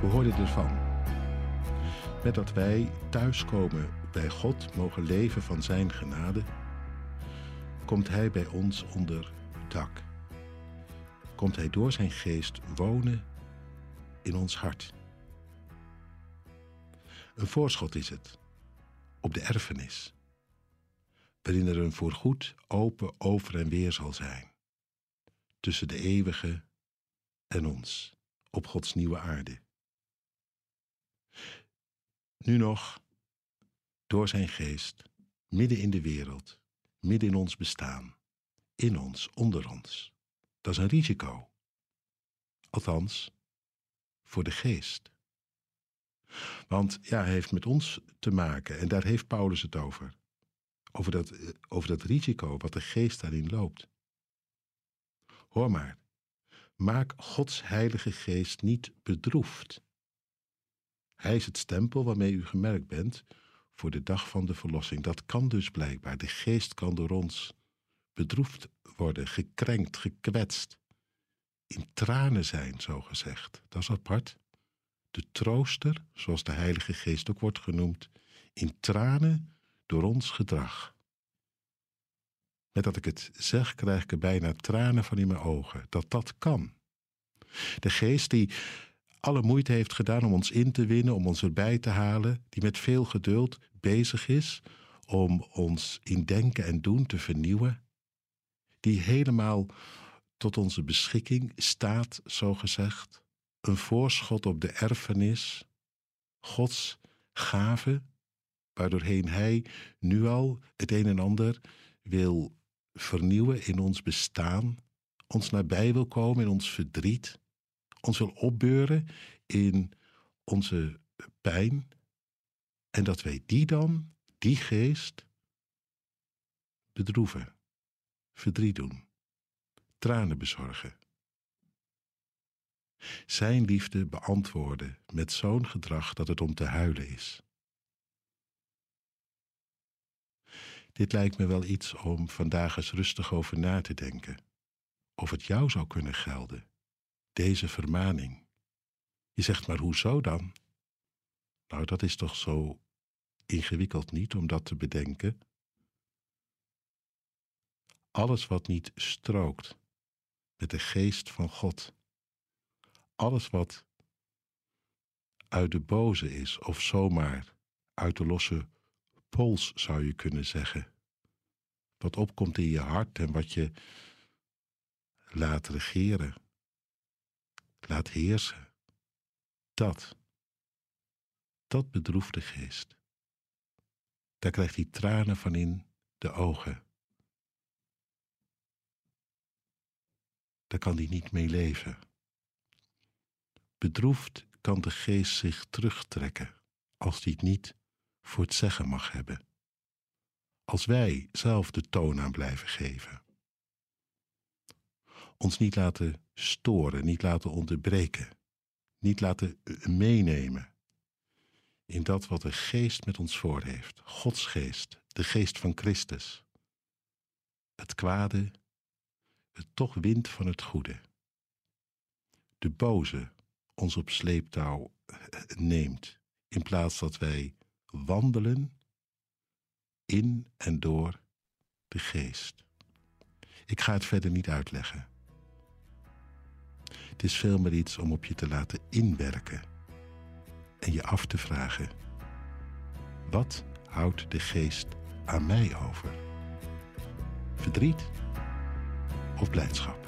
Hoe hoor je ervan? Met dat wij thuiskomen bij God mogen leven van Zijn genade, komt Hij bij ons onder dak. Komt Hij door Zijn geest wonen in ons hart. Een voorschot is het op de erfenis, waarin er een voorgoed open over en weer zal zijn, tussen de eeuwige en ons, op Gods nieuwe aarde. Nu nog, door zijn geest, midden in de wereld, midden in ons bestaan, in ons, onder ons. Dat is een risico. Althans, voor de geest. Want ja, hij heeft met ons te maken en daar heeft Paulus het over. Over dat, over dat risico wat de geest daarin loopt. Hoor maar, maak Gods heilige geest niet bedroefd. Hij is het stempel waarmee u gemerkt bent voor de dag van de verlossing. Dat kan dus blijkbaar. De geest kan door ons bedroefd worden, gekrenkt, gekwetst. In tranen zijn, zo gezegd. Dat is apart. De trooster, zoals de Heilige Geest ook wordt genoemd, in tranen door ons gedrag. Met dat ik het zeg, krijg ik er bijna tranen van in mijn ogen. Dat dat kan. De geest die alle moeite heeft gedaan om ons in te winnen, om ons erbij te halen, die met veel geduld bezig is om ons in denken en doen te vernieuwen, die helemaal tot onze beschikking staat, zo gezegd, een voorschot op de erfenis, Gods gave, waardoorheen Hij nu al het een en ander wil vernieuwen in ons bestaan, ons nabij wil komen in ons verdriet, ons wil opbeuren in onze pijn. En dat wij die dan, die geest, bedroeven, verdriet doen, tranen bezorgen. Zijn liefde beantwoorden met zo'n gedrag dat het om te huilen is. Dit lijkt me wel iets om vandaag eens rustig over na te denken. Of het jou zou kunnen gelden deze vermaning. Je zegt maar hoezo dan? Nou, dat is toch zo ingewikkeld niet om dat te bedenken. Alles wat niet strookt met de geest van God, alles wat uit de boze is of zomaar uit de losse pols zou je kunnen zeggen, wat opkomt in je hart en wat je laat regeren laat heersen. Dat, dat bedroeft de geest. Daar krijgt hij tranen van in de ogen. Daar kan hij niet mee leven. Bedroefd kan de geest zich terugtrekken als hij het niet voor het zeggen mag hebben. Als wij zelf de toon aan blijven geven ons niet laten storen, niet laten onderbreken, niet laten eh, meenemen in dat wat de geest met ons voor heeft. Gods geest, de geest van Christus. Het kwade, het toch wind van het goede. De boze ons op sleeptouw eh, neemt, in plaats dat wij wandelen in en door de geest. Ik ga het verder niet uitleggen. Het is veel meer iets om op je te laten inwerken en je af te vragen: wat houdt de geest aan mij over? Verdriet of blijdschap?